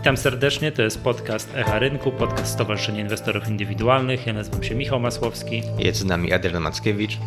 Witam serdecznie, to jest podcast Echa Rynku, podcast Stowarzyszenia Inwestorów Indywidualnych. Ja nazywam się Michał Masłowski. Jest z nami Adrian Mackiewicz.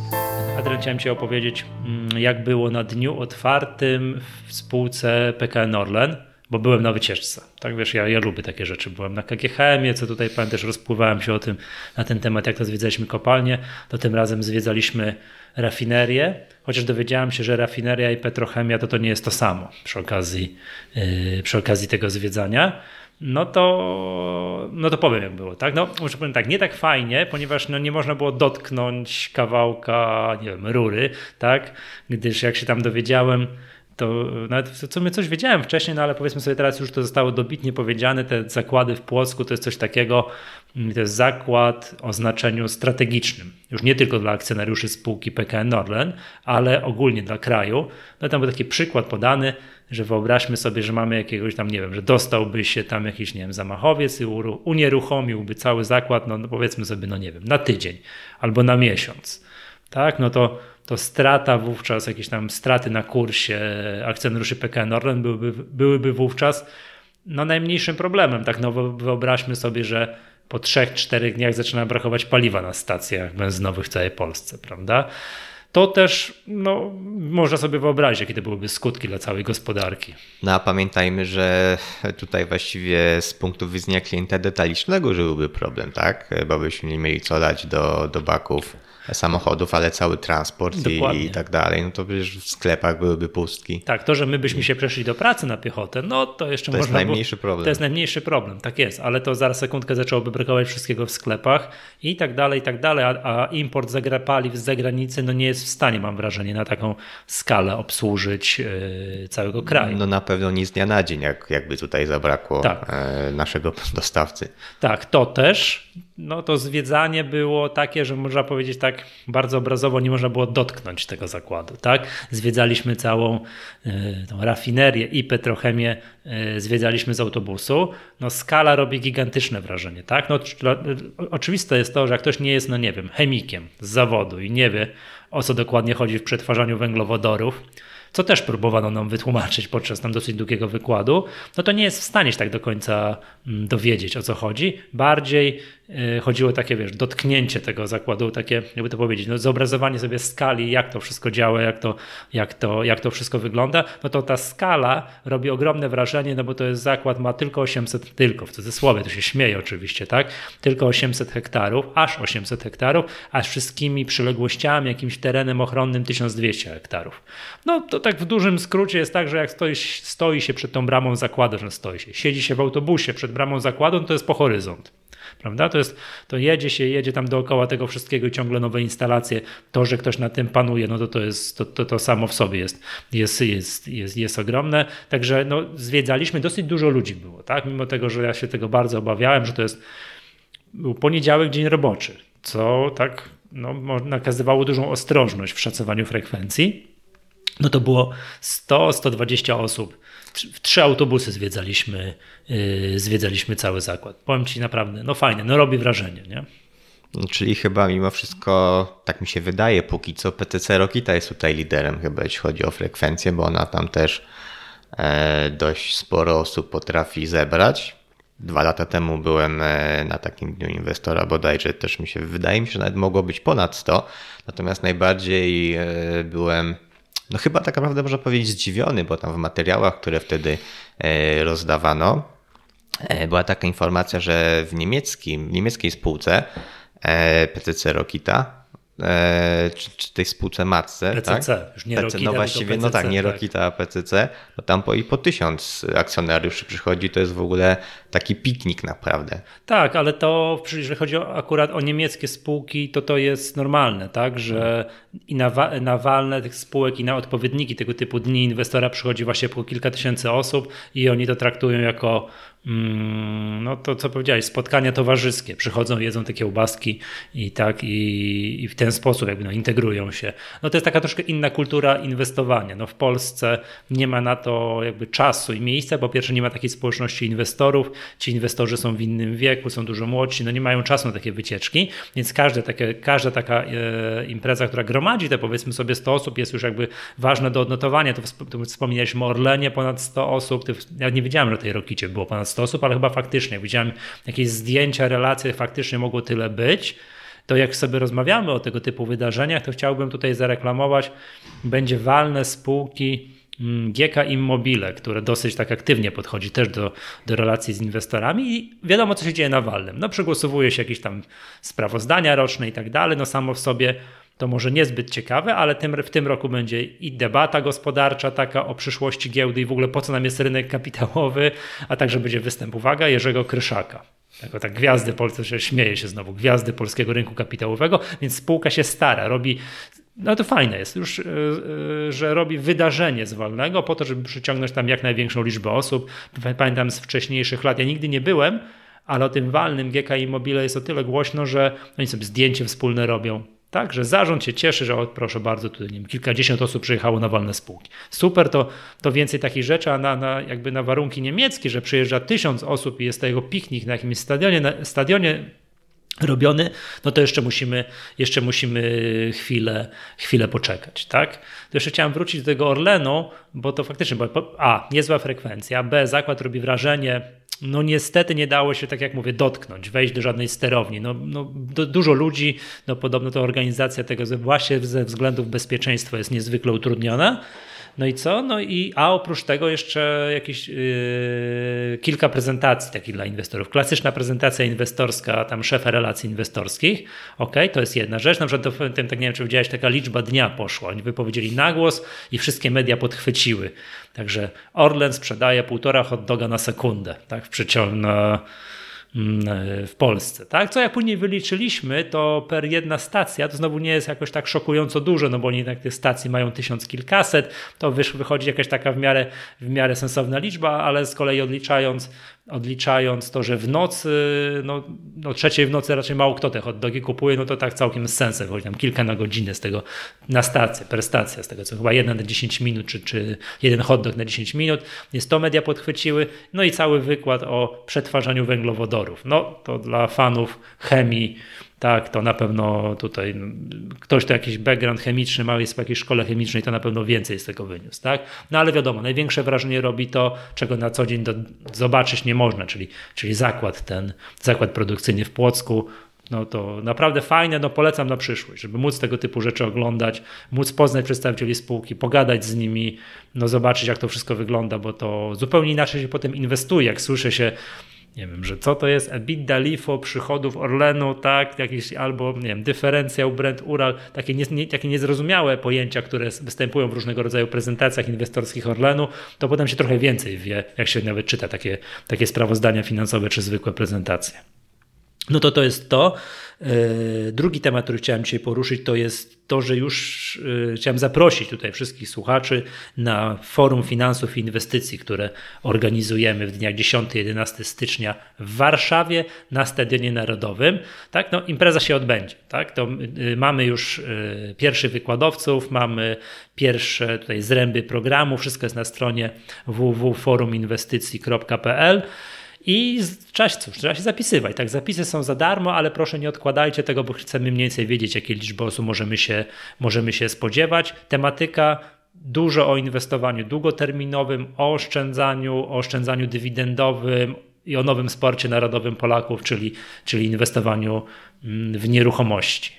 Adrian, chciałem Ci opowiedzieć, mm, jak było na dniu otwartym w spółce PKN Orlen, bo byłem na wycieczce. Tak wiesz, ja, ja lubię takie rzeczy. Byłem na KGHM, co tutaj też rozpływałem się o tym, na ten temat, jak to zwiedzaliśmy kopalnię, to tym razem zwiedzaliśmy rafinerię, chociaż dowiedziałem się, że rafineria i petrochemia to to nie jest to samo przy okazji, yy, przy okazji tego zwiedzania. No to, no to powiem, jak było, tak? No, muszę powiedzieć tak, nie tak fajnie, ponieważ no, nie można było dotknąć kawałka, nie wiem, rury, tak? Gdyż jak się tam dowiedziałem, to nawet w sumie coś wiedziałem wcześniej, no ale powiedzmy sobie teraz już to zostało dobitnie powiedziane, te zakłady w Płocku to jest coś takiego, to jest zakład o znaczeniu strategicznym, już nie tylko dla akcjonariuszy spółki PKN Orlen, ale ogólnie dla kraju. No tam był taki przykład podany, że wyobraźmy sobie, że mamy jakiegoś tam, nie wiem, że dostałby się tam jakiś, nie wiem, zamachowiec i unieruchomiłby cały zakład, no, no powiedzmy sobie, no nie wiem, na tydzień albo na miesiąc. Tak, no to to strata wówczas, jakieś tam straty na kursie akcjonariuszy PKN Orlen byłyby, byłyby wówczas no, najmniejszym problemem. Tak, no wyobraźmy sobie, że po 3-4 dniach zaczyna brakować paliwa na stacjach benzynowych w całej Polsce, prawda? To też no, można sobie wyobrazić, jakie to byłyby skutki dla całej gospodarki. No a pamiętajmy, że tutaj właściwie z punktu widzenia klienta detalicznego żyłby problem, tak? Bo byśmy nie mieli co dać do, do baków samochodów, ale cały transport i, i, tak dalej, no to przecież w sklepach byłyby pustki. Tak, to, że my byśmy się przeszli do pracy na piechotę, no to jeszcze to można... To jest najmniejszy problem. To jest najmniejszy problem, tak jest, ale to zaraz sekundkę zaczęłoby brakować wszystkiego w sklepach i tak dalej, i tak dalej, a, a import zagra paliw z zagranicy no nie jest w stanie, mam wrażenie, na taką skalę obsłużyć yy, całego kraju. No na pewno nie z dnia na dzień, jak, jakby tutaj zabrakło tak. yy, naszego dostawcy. Tak, to też, no to zwiedzanie było takie, że można powiedzieć tak bardzo obrazowo, nie można było dotknąć tego zakładu. Tak? Zwiedzaliśmy całą y, tą rafinerię i petrochemię, y, zwiedzaliśmy z autobusu. No skala robi gigantyczne wrażenie. Tak? No, oczywiste jest to, że jak ktoś nie jest, no nie wiem, chemikiem z zawodu i nie wie, o co dokładnie chodzi w przetwarzaniu węglowodorów, co też próbowano nam wytłumaczyć podczas tam dosyć długiego wykładu, no to nie jest w stanie się tak do końca mm, dowiedzieć o co chodzi. Bardziej chodziło o takie, wiesz, dotknięcie tego zakładu, takie, jakby to powiedzieć, no zobrazowanie sobie skali, jak to wszystko działa, jak to, jak to, jak to wszystko wygląda, no to ta skala robi ogromne wrażenie, no bo to jest zakład, ma tylko 800, tylko w cudzysłowie, to się śmieje oczywiście, tak? Tylko 800 hektarów, aż 800 hektarów, a z wszystkimi przyległościami, jakimś terenem ochronnym 1200 hektarów. No to tak w dużym skrócie jest tak, że jak stoi, stoi się przed tą bramą zakładu, że stoi się, siedzi się w autobusie przed bramą zakładu, no to jest po horyzont. Prawda? To, jest, to jedzie się, jedzie tam dookoła tego wszystkiego i ciągle nowe instalacje. To, że ktoś na tym panuje, no to to, jest, to, to, to samo w sobie jest, jest, jest, jest, jest ogromne. Także no, zwiedzaliśmy, dosyć dużo ludzi było, tak? mimo tego, że ja się tego bardzo obawiałem, że to jest był poniedziałek, dzień roboczy, co tak no, nakazywało dużą ostrożność w szacowaniu frekwencji no to było 100-120 osób. W trzy autobusy zwiedzaliśmy, yy, zwiedzaliśmy cały zakład. Powiem Ci naprawdę, no fajnie, no robi wrażenie, nie? Czyli chyba mimo wszystko, tak mi się wydaje, póki co PTC Rokita jest tutaj liderem chyba jeśli chodzi o frekwencję, bo ona tam też e, dość sporo osób potrafi zebrać. Dwa lata temu byłem e, na takim dniu inwestora bodajże też mi się wydaje mi się, że nawet mogło być ponad 100. Natomiast najbardziej e, byłem no chyba tak naprawdę można powiedzieć zdziwiony, bo tam w materiałach, które wtedy e, rozdawano, e, była taka informacja, że w niemieckim, niemieckiej spółce e, PCC Rokita czy, czy tej spółce matce. PCC, tak? już nie PC, Rokita, No właściwie, PCC, no tak, nie tak. Rokita, a PCC, no tam po, i po tysiąc akcjonariuszy przychodzi, to jest w ogóle taki piknik naprawdę. Tak, ale to jeżeli chodzi o, akurat o niemieckie spółki, to to jest normalne, tak, że i na, na walne tych spółek i na odpowiedniki tego typu dni inwestora przychodzi właśnie po kilka tysięcy osób i oni to traktują jako no to co powiedziałeś, spotkania towarzyskie. Przychodzą, jedzą te kiełbaski i tak i, i, w ten sposób jakby no, integrują się. No to jest taka troszkę inna kultura inwestowania. No w Polsce nie ma na to jakby czasu i miejsca. Po pierwsze nie ma takiej społeczności inwestorów. Ci inwestorzy są w innym wieku, są dużo młodsi, no nie mają czasu na takie wycieczki, więc każde takie, każda taka e, impreza, która gromadzi te powiedzmy sobie 100 osób jest już jakby ważna do odnotowania. To, to wspomnieliśmy o Orlenie ponad 100 osób. Ja nie wiedziałem, że tej Rokicie było ponad 100 osób, ale chyba faktycznie. Widziałem jakieś zdjęcia, relacje, faktycznie mogło tyle być. To jak sobie rozmawiamy o tego typu wydarzeniach, to chciałbym tutaj zareklamować, będzie walne spółki mm, GK Immobile, które dosyć tak aktywnie podchodzi też do, do relacji z inwestorami i wiadomo, co się dzieje na walnym. No przegłosowuje się jakieś tam sprawozdania roczne i tak dalej, no samo w sobie to może niezbyt ciekawe, ale tym, w tym roku będzie i debata gospodarcza taka o przyszłości giełdy i w ogóle po co nam jest rynek kapitałowy, a także będzie występ, uwaga, Jerzego Kryszaka. Jako tak gwiazdy Polsce, śmieje się znowu, gwiazdy polskiego rynku kapitałowego, więc spółka się stara, robi no to fajne jest już, e, e, że robi wydarzenie z Walnego po to, żeby przyciągnąć tam jak największą liczbę osób. Pamiętam z wcześniejszych lat, ja nigdy nie byłem, ale o tym walnym GKI Mobile jest o tyle głośno, że oni sobie zdjęcie wspólne robią, tak, że zarząd się cieszy, że o, proszę bardzo, tutaj nie wiem, kilkadziesiąt osób przyjechało na walne spółki. Super, to, to więcej takich rzeczy, a na, na, jakby na warunki niemieckie, że przyjeżdża tysiąc osób i jest tego piknik na jakimś stadionie, na, stadionie robiony, no to jeszcze musimy, jeszcze musimy chwilę, chwilę poczekać, tak? To jeszcze chciałem wrócić do tego Orlenu, bo to faktycznie, bo a, niezła frekwencja, b, zakład robi wrażenie, no niestety nie dało się, tak jak mówię, dotknąć, wejść do żadnej sterowni. No, no do, dużo ludzi, no podobno to organizacja tego właśnie ze względów bezpieczeństwa jest niezwykle utrudniona. No i co? No i a oprócz tego jeszcze jakieś yy, kilka prezentacji takich dla inwestorów. Klasyczna prezentacja inwestorska, tam szefa relacji inwestorskich. Ok, to jest jedna rzecz. Na przykład w tym, tak nie wiem, czy widziałeś, taka liczba dnia poszła. Oni wypowiedzieli na głos i wszystkie media podchwyciły. Także Orlen sprzedaje półtora hot doga na sekundę, tak, w przeciągu Mm, w Polsce. Tak? Co jak później wyliczyliśmy, to per jedna stacja to znowu nie jest jakoś tak szokująco dużo, no bo oni jednak tych stacji mają tysiąc kilkaset, to wychodzi jakaś taka w miarę, w miarę sensowna liczba, ale z kolei odliczając odliczając to, że w nocy, no, no trzeciej w nocy raczej mało kto te hot dogi kupuje, no to tak całkiem z sensem, chodzi tam kilka na godzinę z tego, na stację, per stacja, z tego co chyba jedna na 10 minut, czy, czy jeden hot dog na 10 minut, jest to media podchwyciły, no i cały wykład o przetwarzaniu węglowodorów. No to dla fanów chemii tak, to na pewno tutaj no, ktoś to jakiś background chemiczny ma, jest w jakiejś szkole chemicznej, to na pewno więcej z tego wyniósł, tak? No ale wiadomo, największe wrażenie robi to, czego na co dzień do, zobaczyć nie można, czyli, czyli zakład ten, zakład produkcyjny w Płocku, no to naprawdę fajne, no polecam na przyszłość, żeby móc tego typu rzeczy oglądać, móc poznać przedstawicieli spółki, pogadać z nimi, no zobaczyć jak to wszystko wygląda, bo to zupełnie inaczej się potem inwestuje, jak słyszę się nie wiem, że co to jest EBITDA LIFO przychodów Orlenu, tak, jakiś albo, nie wiem, dyferencjał Brent Ural, takie, nie, nie, takie niezrozumiałe pojęcia, które występują w różnego rodzaju prezentacjach inwestorskich Orlenu, to potem się trochę więcej wie, jak się nawet czyta takie, takie sprawozdania finansowe czy zwykłe prezentacje. No to to jest to. E, drugi temat, który chciałem dzisiaj poruszyć, to jest to, że już e, chciałem zaprosić tutaj wszystkich słuchaczy na Forum Finansów i Inwestycji, które organizujemy w dniach 10-11 stycznia w Warszawie na Stadionie Narodowym. Tak, no, impreza się odbędzie. Tak? To e, mamy już pierwszych wykładowców, mamy pierwsze tutaj zręby programu, wszystko jest na stronie www.foruminwestycji.pl. I trzeba, cóż, trzeba się zapisywać. Tak, zapisy są za darmo, ale proszę nie odkładajcie tego, bo chcemy mniej więcej wiedzieć, jakie liczby osób możemy się, możemy się spodziewać. Tematyka dużo o inwestowaniu długoterminowym, o oszczędzaniu, o oszczędzaniu dywidendowym i o nowym sporcie narodowym Polaków, czyli, czyli inwestowaniu mm, w nieruchomości.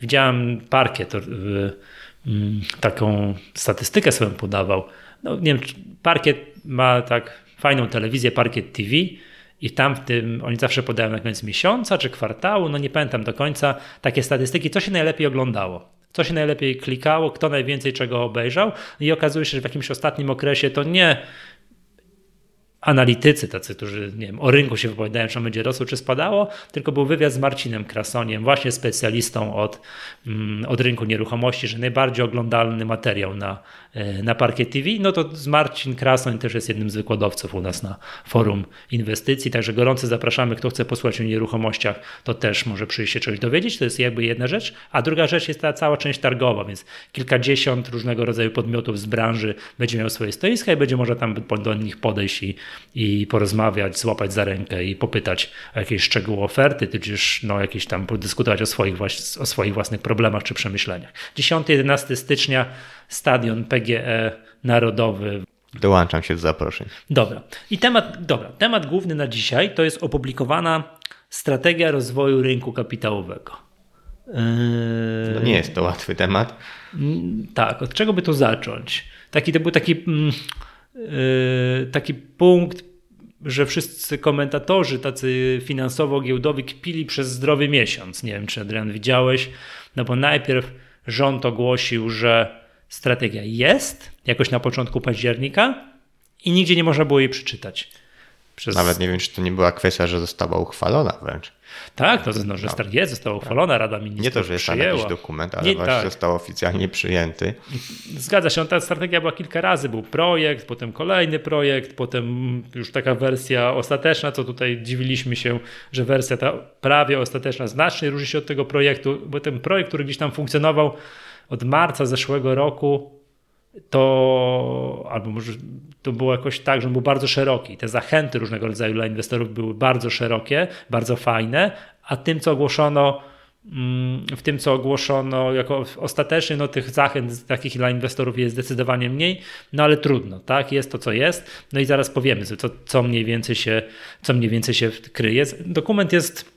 Widziałem parkiet, mm, taką statystykę swoją podawał. No, nie wiem, parkiet ma tak fajną telewizję, parkiet TV i tam w tym, oni zawsze podają na koniec miesiąca czy kwartału, no nie pamiętam do końca, takie statystyki, co się najlepiej oglądało. Co się najlepiej klikało, kto najwięcej czego obejrzał, i okazuje się, że w jakimś ostatnim okresie to nie analitycy, tacy, którzy nie wiem, o rynku się wypowiadają, czy on będzie rosło, czy spadało, tylko był wywiad z Marcinem Krasoniem, właśnie specjalistą od, mm, od rynku nieruchomości, że najbardziej oglądalny materiał na, na Parkie TV. No to z Marcin Krasoń też jest jednym z wykładowców u nas na forum inwestycji, także gorąco zapraszamy, kto chce posłuchać o nieruchomościach, to też może przyjść się czegoś dowiedzieć, to jest jakby jedna rzecz, a druga rzecz jest ta cała część targowa, więc kilkadziesiąt różnego rodzaju podmiotów z branży będzie miał swoje stoiska i będzie można tam do nich podejść i i porozmawiać, złapać za rękę i popytać o jakieś szczegóły oferty, tudzież no, jakieś tam podyskutować o swoich, o swoich własnych problemach czy przemyśleniach. 10-11 stycznia stadion PGE Narodowy Dołączam się do zaproszeń. Dobra. I temat, dobra, temat główny na dzisiaj to jest opublikowana strategia rozwoju rynku kapitałowego. No nie jest to łatwy temat. Tak, od czego by tu zacząć? Taki to był taki, yy, taki punkt, że wszyscy komentatorzy tacy finansowo-giełdowi kpili przez zdrowy miesiąc. Nie wiem, czy Adrian widziałeś, no bo najpierw rząd ogłosił, że strategia jest, jakoś na początku października i nigdzie nie można było jej przeczytać. Przez... Nawet nie wiem, czy to nie była kwestia, że została uchwalona wręcz. Tak, to znaczy, że no. jest, została uchwalona, Rada Ministrów Nie to, że jest tam jakiś dokument, ale nie, właśnie tak. został oficjalnie przyjęty. Zgadza się, ta strategia była kilka razy, był projekt, potem kolejny projekt, potem już taka wersja ostateczna, co tutaj dziwiliśmy się, że wersja ta prawie ostateczna znacznie różni się od tego projektu, bo ten projekt, który gdzieś tam funkcjonował od marca zeszłego roku, to albo może to było jakoś tak, że on był bardzo szeroki. Te zachęty różnego rodzaju dla inwestorów były bardzo szerokie, bardzo fajne, a tym, co ogłoszono, mm, w tym, co ogłoszono jako ostatecznie, no tych zachęt takich dla inwestorów jest zdecydowanie mniej, no ale trudno, tak? Jest to, co jest. No i zaraz powiemy, co, co mniej więcej się, co mniej więcej się kryje. Dokument jest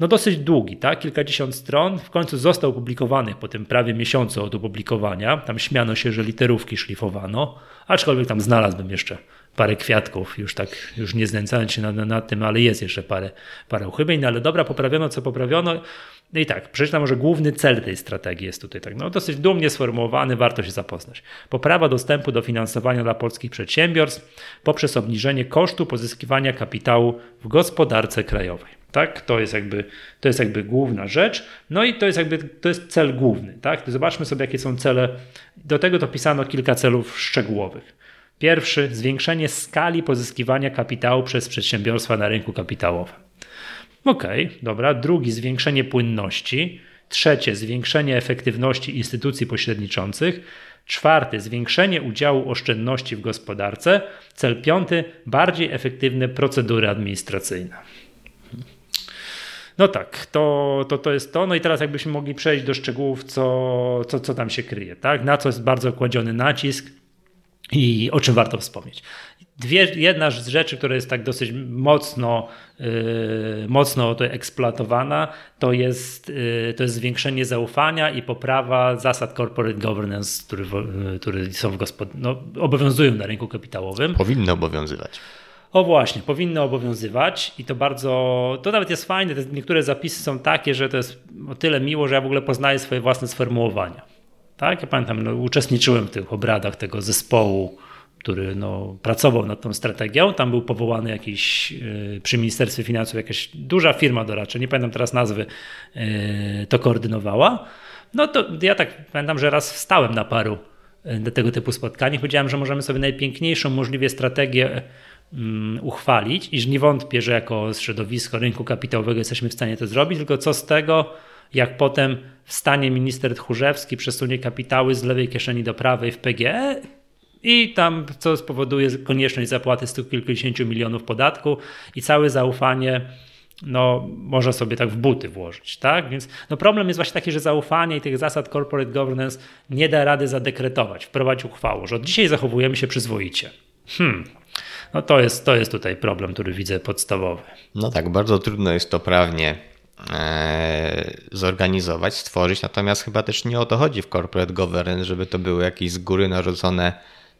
no dosyć długi, tak? kilkadziesiąt stron. W końcu został opublikowany po tym prawie miesiącu od opublikowania. Tam śmiano się, że literówki szlifowano, aczkolwiek tam znalazłbym jeszcze parę kwiatków, już tak, już nie znęcając się nad, nad tym, ale jest jeszcze parę, parę uchybień, no ale dobra, poprawiono co poprawiono. No i tak, przeczytam może główny cel tej strategii jest tutaj tak, no dosyć dumnie sformułowany, warto się zapoznać. Poprawa dostępu do finansowania dla polskich przedsiębiorstw poprzez obniżenie kosztu pozyskiwania kapitału w gospodarce krajowej. Tak? To jest jakby, to jest jakby główna rzecz. No i to jest jakby to jest cel główny. Tak? Zobaczmy sobie, jakie są cele. Do tego dopisano kilka celów szczegółowych. Pierwszy zwiększenie skali pozyskiwania kapitału przez przedsiębiorstwa na rynku kapitałowym. Ok, dobra. Drugi zwiększenie płynności. Trzecie zwiększenie efektywności instytucji pośredniczących. Czwarty zwiększenie udziału oszczędności w gospodarce. Cel piąty bardziej efektywne procedury administracyjne. No tak, to, to, to jest to. No i teraz jakbyśmy mogli przejść do szczegółów, co, co, co tam się kryje, tak? Na co jest bardzo kładziony nacisk i o czym warto wspomnieć. Dwie, jedna z rzeczy, która jest tak dosyć mocno, yy, mocno to eksploatowana, to jest, yy, to jest zwiększenie zaufania i poprawa zasad corporate governance, które, yy, które są w gospod- no, obowiązują na rynku kapitałowym. Powinny obowiązywać. O właśnie, powinno obowiązywać i to bardzo, to nawet jest fajne, niektóre zapisy są takie, że to jest o tyle miło, że ja w ogóle poznaję swoje własne sformułowania. Tak, ja pamiętam, no, uczestniczyłem w tych obradach tego zespołu, który no, pracował nad tą strategią. Tam był powołany jakiś yy, przy Ministerstwie Finansów jakaś duża firma doradcza, nie pamiętam teraz nazwy, yy, to koordynowała. No to ja tak pamiętam, że raz wstałem na paru do y, tego typu spotkań i powiedziałem, że możemy sobie najpiękniejszą możliwie strategię uchwalić, iż nie wątpię, że jako środowisko rynku kapitałowego jesteśmy w stanie to zrobić, tylko co z tego, jak potem wstanie minister Tchórzewski, przesunie kapitały z lewej kieszeni do prawej w PGE i tam co spowoduje konieczność zapłaty stu kilkudziesięciu milionów podatku i całe zaufanie no, można sobie tak w buty włożyć, tak? Więc no, problem jest właśnie taki, że zaufanie i tych zasad corporate governance nie da rady zadekretować, wprowadzić uchwałą, że od dzisiaj zachowujemy się przyzwoicie. Hmm, no to jest, to jest tutaj problem, który widzę podstawowy. No tak, bardzo trudno jest to prawnie e, zorganizować, stworzyć, natomiast chyba też nie o to chodzi w corporate governance, żeby to były jakieś z góry narzucone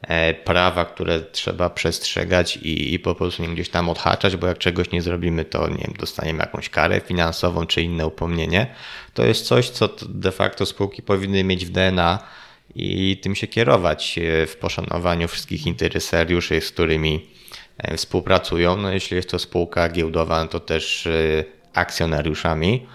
e, prawa, które trzeba przestrzegać i, i po prostu nie gdzieś tam odhaczać, bo jak czegoś nie zrobimy, to nie wiem, dostaniemy jakąś karę finansową czy inne upomnienie. To jest coś, co de facto spółki powinny mieć w DNA i tym się kierować e, w poszanowaniu wszystkich interesariuszy, z którymi E, współpracują. No, jeśli jest to spółka giełdowa, no to też e, akcjonariuszami.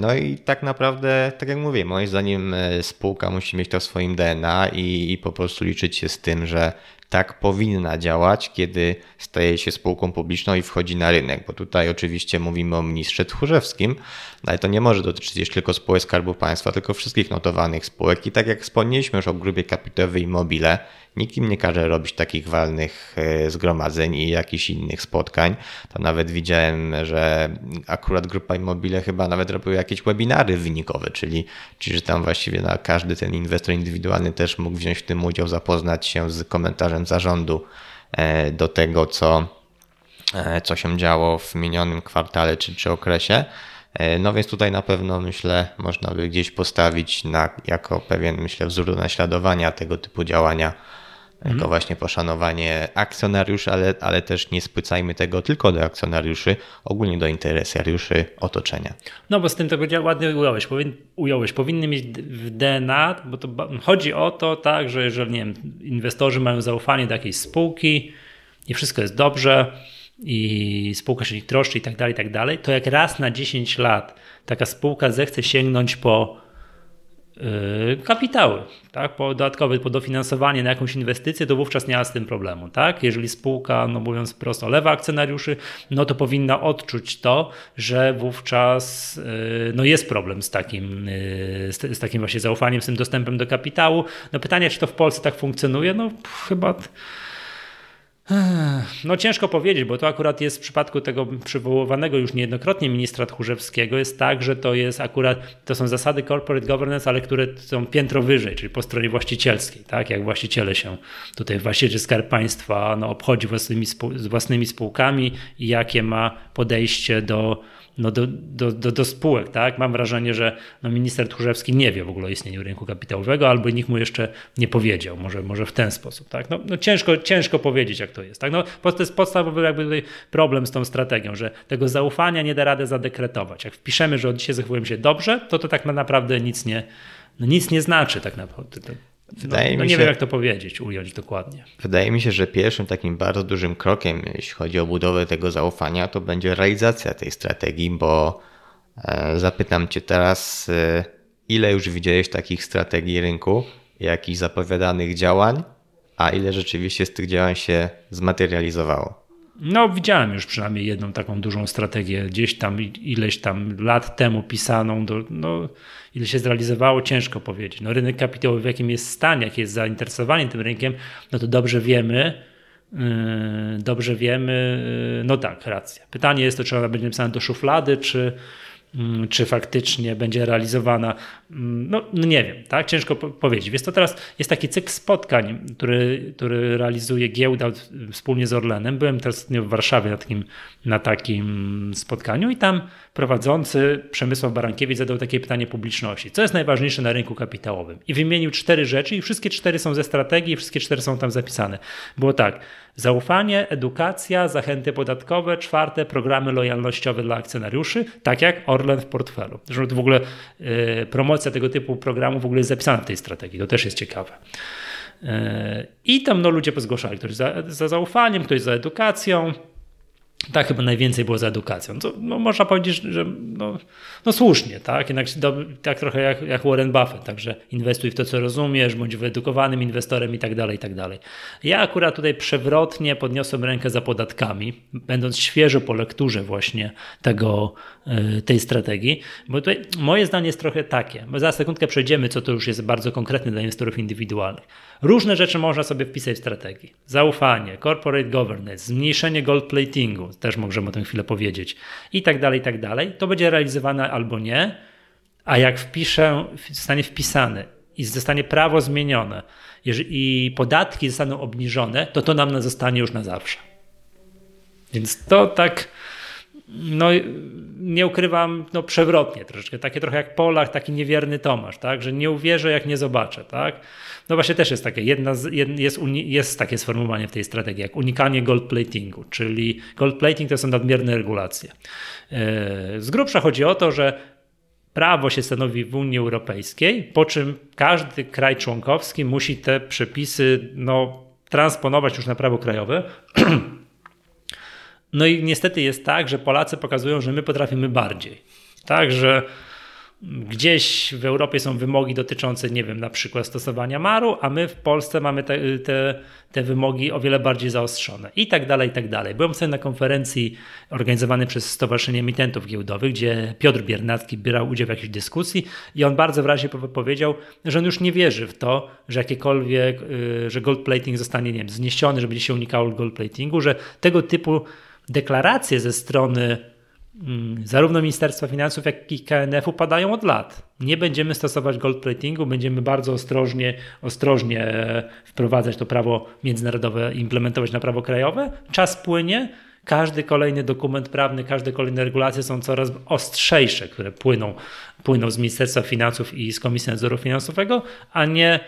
No i tak naprawdę, tak jak mówię, moim zdaniem spółka musi mieć to w swoim DNA i, i po prostu liczyć się z tym, że tak powinna działać, kiedy staje się spółką publiczną i wchodzi na rynek, bo tutaj oczywiście mówimy o ministrze Tchórzewskim, no ale to nie może dotyczyć tylko spółek Skarbu Państwa, tylko wszystkich notowanych spółek. I tak jak wspomnieliśmy już o grupie kapitałowej Immobile, Nikt im nie każe robić takich walnych e, zgromadzeń i jakichś innych spotkań. To nawet widziałem, że akurat grupa Immobile chyba nawet robiła jakieś webinary wynikowe, czyli, czyli że tam właściwie na każdy ten inwestor indywidualny też mógł wziąć w tym udział, zapoznać się z komentarzem zarządu do tego, co, co się działo w minionym kwartale czy, czy okresie. No więc tutaj na pewno myślę, można by gdzieś postawić na, jako pewien, myślę, wzór do naśladowania tego typu działania Mhm. To właśnie poszanowanie akcjonariuszy, ale, ale też nie spłycajmy tego tylko do akcjonariuszy, ogólnie do interesariuszy otoczenia. No bo z tym tego ładnie ująłeś. Powin, ująłeś. Powinny mieć w DNA, bo to chodzi o to, tak, że jeżeli nie wiem, inwestorzy mają zaufanie do jakiejś spółki i wszystko jest dobrze, i spółka się ich troszczy i tak dalej, i tak dalej, to jak raz na 10 lat taka spółka zechce sięgnąć po kapitały, tak? dodatkowe dofinansowanie na jakąś inwestycję, to wówczas nie ma z tym problemu. Tak? Jeżeli spółka, no mówiąc prosto, lewa akcjonariuszy, no to powinna odczuć to, że wówczas yy, no jest problem z takim, z, z takim właśnie zaufaniem, z tym dostępem do kapitału. No pytanie, czy to w Polsce tak funkcjonuje? No chyba no ciężko powiedzieć, bo to akurat jest w przypadku tego przywoływanego już niejednokrotnie ministra Tchórzewskiego. Jest tak, że to jest akurat, to są zasady corporate governance, ale które są piętro wyżej, czyli po stronie właścicielskiej, tak, jak właściciele się tutaj właściciel Skarb Państwa no, obchodzi własnymi, z własnymi spółkami i jakie ma podejście do no do, do, do, do spółek. Tak? Mam wrażenie, że no minister Tchórzewski nie wie w ogóle o istnieniu rynku kapitałowego, albo nikt mu jeszcze nie powiedział, może, może w ten sposób. Tak? No, no ciężko, ciężko powiedzieć, jak to jest. Tak? No, to jest podstawowy jakby tutaj problem z tą strategią, że tego zaufania nie da rady zadekretować. Jak wpiszemy, że od dzisiaj zachowujemy się dobrze, to to tak naprawdę nic nie, no nic nie znaczy tak naprawdę. Wydaje no, no nie się, wiem, jak to powiedzieć, ująć dokładnie. Wydaje mi się, że pierwszym takim bardzo dużym krokiem, jeśli chodzi o budowę tego zaufania, to będzie realizacja tej strategii, bo e, zapytam Cię teraz, e, ile już widziałeś takich strategii rynku, jakichś zapowiadanych działań, a ile rzeczywiście z tych działań się zmaterializowało? No, widziałem już przynajmniej jedną taką dużą strategię, gdzieś tam ileś tam lat temu pisaną. Do, no, ile się zrealizowało, ciężko powiedzieć. No, rynek kapitałowy, w jakim jest stan, jakie jest zainteresowanie tym rynkiem, no to dobrze wiemy. Yy, dobrze wiemy, yy, no tak, racja. Pytanie jest to, czy ona będzie napisana do szuflady, czy, czy faktycznie będzie realizowana, mm, no, no, nie wiem, tak? Ciężko powiedzieć. Więc to teraz jest taki cykl spotkań, który, który realizuje giełda wspólnie z Orlenem. Byłem teraz w Warszawie na takim, na takim spotkaniu i tam prowadzący Przemysław Barankiewicz zadał takie pytanie publiczności. Co jest najważniejsze na rynku kapitałowym? I wymienił cztery rzeczy i wszystkie cztery są ze strategii wszystkie cztery są tam zapisane. Było tak, zaufanie, edukacja, zachęty podatkowe, czwarte programy lojalnościowe dla akcjonariuszy, tak jak Orlen w portfelu. Zresztą w ogóle y, promocja tego typu programu w ogóle jest zapisana w tej strategii, to też jest ciekawe. Y, I tam no, ludzie pozgłaszali, ktoś za, za zaufaniem, ktoś za edukacją, tak chyba najwięcej było za edukacją. To, no, można powiedzieć, że no, no słusznie, tak? Jednak do, tak trochę jak, jak Warren Buffett, także inwestuj w to, co rozumiesz, bądź wyedukowanym inwestorem i tak dalej, i tak dalej. Ja akurat tutaj przewrotnie podniosłem rękę za podatkami, będąc świeżo po lekturze właśnie tego, e, tej strategii, bo tutaj moje zdanie jest trochę takie, za sekundkę przejdziemy, co to już jest bardzo konkretne dla inwestorów indywidualnych. Różne rzeczy można sobie wpisać w strategii. Zaufanie, corporate governance, zmniejszenie gold platingu, też możemy o tym chwilę powiedzieć, i tak dalej, i tak dalej. To będzie realizowane albo nie, a jak wpiszę, zostanie wpisane i zostanie prawo zmienione i podatki zostaną obniżone, to to nam zostanie już na zawsze. Więc to tak no nie ukrywam, no przewrotnie troszeczkę, takie trochę jak Polak, taki niewierny Tomasz, tak, że nie uwierzę jak nie zobaczę, tak. No właśnie też jest takie, jedna z, jest, jest takie sformułowanie w tej strategii, jak unikanie gold platingu, czyli gold plating to są nadmierne regulacje. E, z grubsza chodzi o to, że prawo się stanowi w Unii Europejskiej, po czym każdy kraj członkowski musi te przepisy no, transponować już na prawo krajowe. No i niestety jest tak, że Polacy pokazują, że my potrafimy bardziej. Tak, że gdzieś w Europie są wymogi dotyczące, nie wiem, na przykład stosowania maru, a my w Polsce mamy te, te, te wymogi o wiele bardziej zaostrzone i tak dalej, i tak dalej. Byłem sobie na konferencji organizowanej przez Stowarzyszenie Emitentów Giełdowych, gdzie Piotr Biernacki brał udział w jakiejś dyskusji i on bardzo wyraźnie powiedział, że on już nie wierzy w to, że jakiekolwiek, y, że gold plating zostanie, nie wiem, zniesiony, że będzie się unikało gold platingu, że tego typu deklaracje ze strony mm, zarówno Ministerstwa Finansów, jak i KNF-u padają od lat. Nie będziemy stosować gold platingu, będziemy bardzo ostrożnie, ostrożnie e, wprowadzać to prawo międzynarodowe, implementować na prawo krajowe. Czas płynie, każdy kolejny dokument prawny, każde kolejne regulacje są coraz ostrzejsze, które płyną, płyną z Ministerstwa Finansów i z Komisji Nadzoru Finansowego, a nie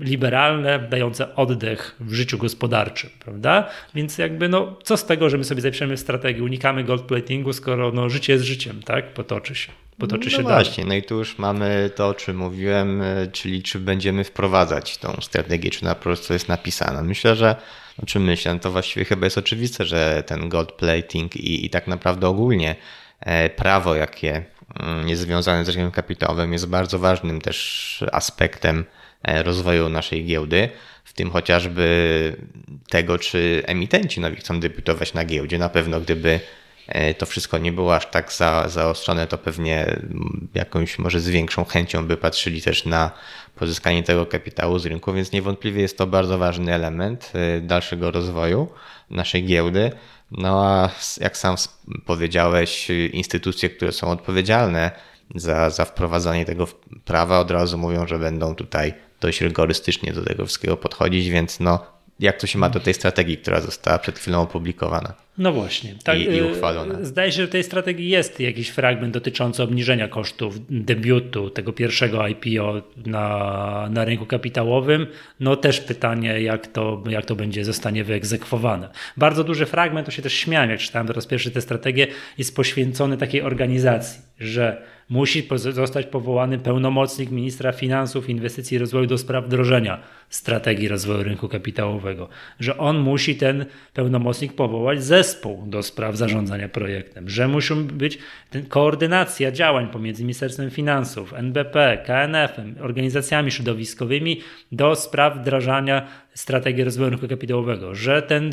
liberalne, dające oddech w życiu gospodarczym, prawda? Więc jakby no, co z tego, że my sobie zapiszemy strategię, unikamy gold platingu, skoro no, życie jest życiem, tak? Potoczy się. Potoczy no się właśnie, dalej. no i tu już mamy to, o czym mówiłem, e, czyli czy będziemy wprowadzać tą strategię, czy na prostu jest napisana. Myślę, że o czym myślę, to właściwie chyba jest oczywiste, że ten gold plating i, i tak naprawdę ogólnie e, prawo, jakie mm, jest związane z rynkiem kapitałowym, jest bardzo ważnym też aspektem rozwoju naszej giełdy, w tym chociażby tego, czy emitenci nowi chcą debiutować na giełdzie. Na pewno, gdyby e, to wszystko nie było aż tak za, zaostrzone, to pewnie jakąś może z większą chęcią by patrzyli też na pozyskanie tego kapitału z rynku, więc niewątpliwie jest to bardzo ważny element e, dalszego rozwoju naszej giełdy. No a jak sam powiedziałeś, instytucje, które są odpowiedzialne za, za wprowadzanie tego prawa, od razu mówią, że będą tutaj dość rygorystycznie do tego wszystkiego podchodzić, więc no, jak to się ma do tej strategii, która została przed chwilą opublikowana? No właśnie. Tak, I, i y, uchwalona. Zdaje się, że w tej strategii jest jakiś fragment dotyczący obniżenia kosztów debiutu tego pierwszego IPO na, na rynku kapitałowym. No też pytanie, jak to, jak to będzie, zostanie wyegzekwowane. Bardzo duży fragment, to się też śmiałem, jak czytałem teraz pierwszy tę strategię, jest poświęcony takiej organizacji, że musi zostać powołany pełnomocnik ministra finansów, inwestycji i rozwoju do spraw wdrożenia strategii rozwoju rynku kapitałowego, że on musi ten pełnomocnik powołać zespół do spraw zarządzania projektem, że musi być koordynacja działań pomiędzy Ministerstwem Finansów, NBP, KNF-em, organizacjami środowiskowymi do spraw wdrażania strategii rozwoju rynku kapitałowego, że ten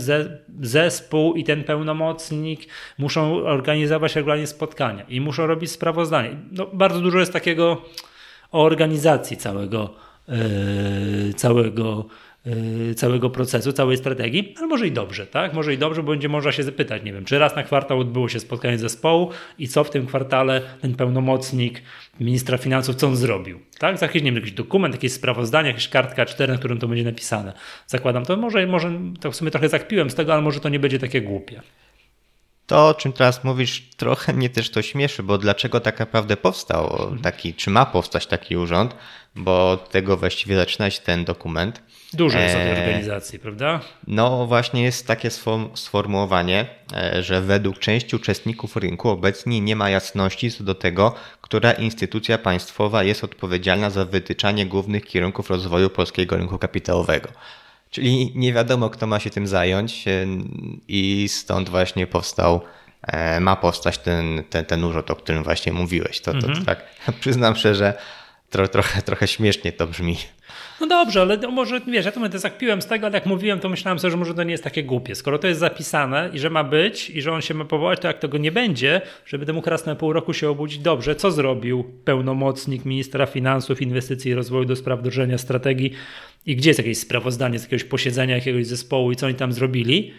zespół i ten pełnomocnik muszą organizować regularnie spotkania i muszą robić sprawozdanie. No, bardzo dużo jest takiego o organizacji całego, yy, całego całego procesu, całej strategii, ale może i dobrze, tak? Może i dobrze, bo będzie można się zapytać, nie wiem, czy raz na kwartał odbyło się spotkanie zespołu i co w tym kwartale ten pełnomocnik ministra finansów, co on zrobił, tak? Za jakiś, nie wiem, jakiś dokument, jakieś sprawozdanie, jakaś kartka 4, na którym to będzie napisane. Zakładam, to może, może to w sumie trochę zakpiłem z tego, ale może to nie będzie takie głupie. To, o czym teraz mówisz, trochę mnie też to śmieszy, bo dlaczego tak naprawdę powstał taki, czy ma powstać taki urząd, bo od tego właściwie zaczyna się ten dokument. Dużo jest tej organizacji, prawda? No właśnie jest takie sformułowanie, e, że według części uczestników rynku obecnie nie ma jasności co do tego, która instytucja państwowa jest odpowiedzialna za wytyczanie głównych kierunków rozwoju polskiego rynku kapitałowego. Czyli nie wiadomo, kto ma się tym zająć e, i stąd właśnie powstał, e, ma powstać ten, ten, ten urząd, o którym właśnie mówiłeś. To, to, to mhm. tak przyznam szczerze, tro, trochę, trochę śmiesznie to brzmi. No dobrze, ale może wiesz, ja to będę zakpiłem z tego, ale jak mówiłem, to myślałem sobie, że może to nie jest takie głupie. Skoro to jest zapisane i że ma być i że on się ma powołać, to jak tego nie będzie, żeby temu raz na pół roku się obudzić dobrze, co zrobił pełnomocnik ministra finansów, inwestycji i rozwoju do spraw wdrożenia strategii i gdzie jest jakieś sprawozdanie z jakiegoś posiedzenia jakiegoś zespołu i co oni tam zrobili,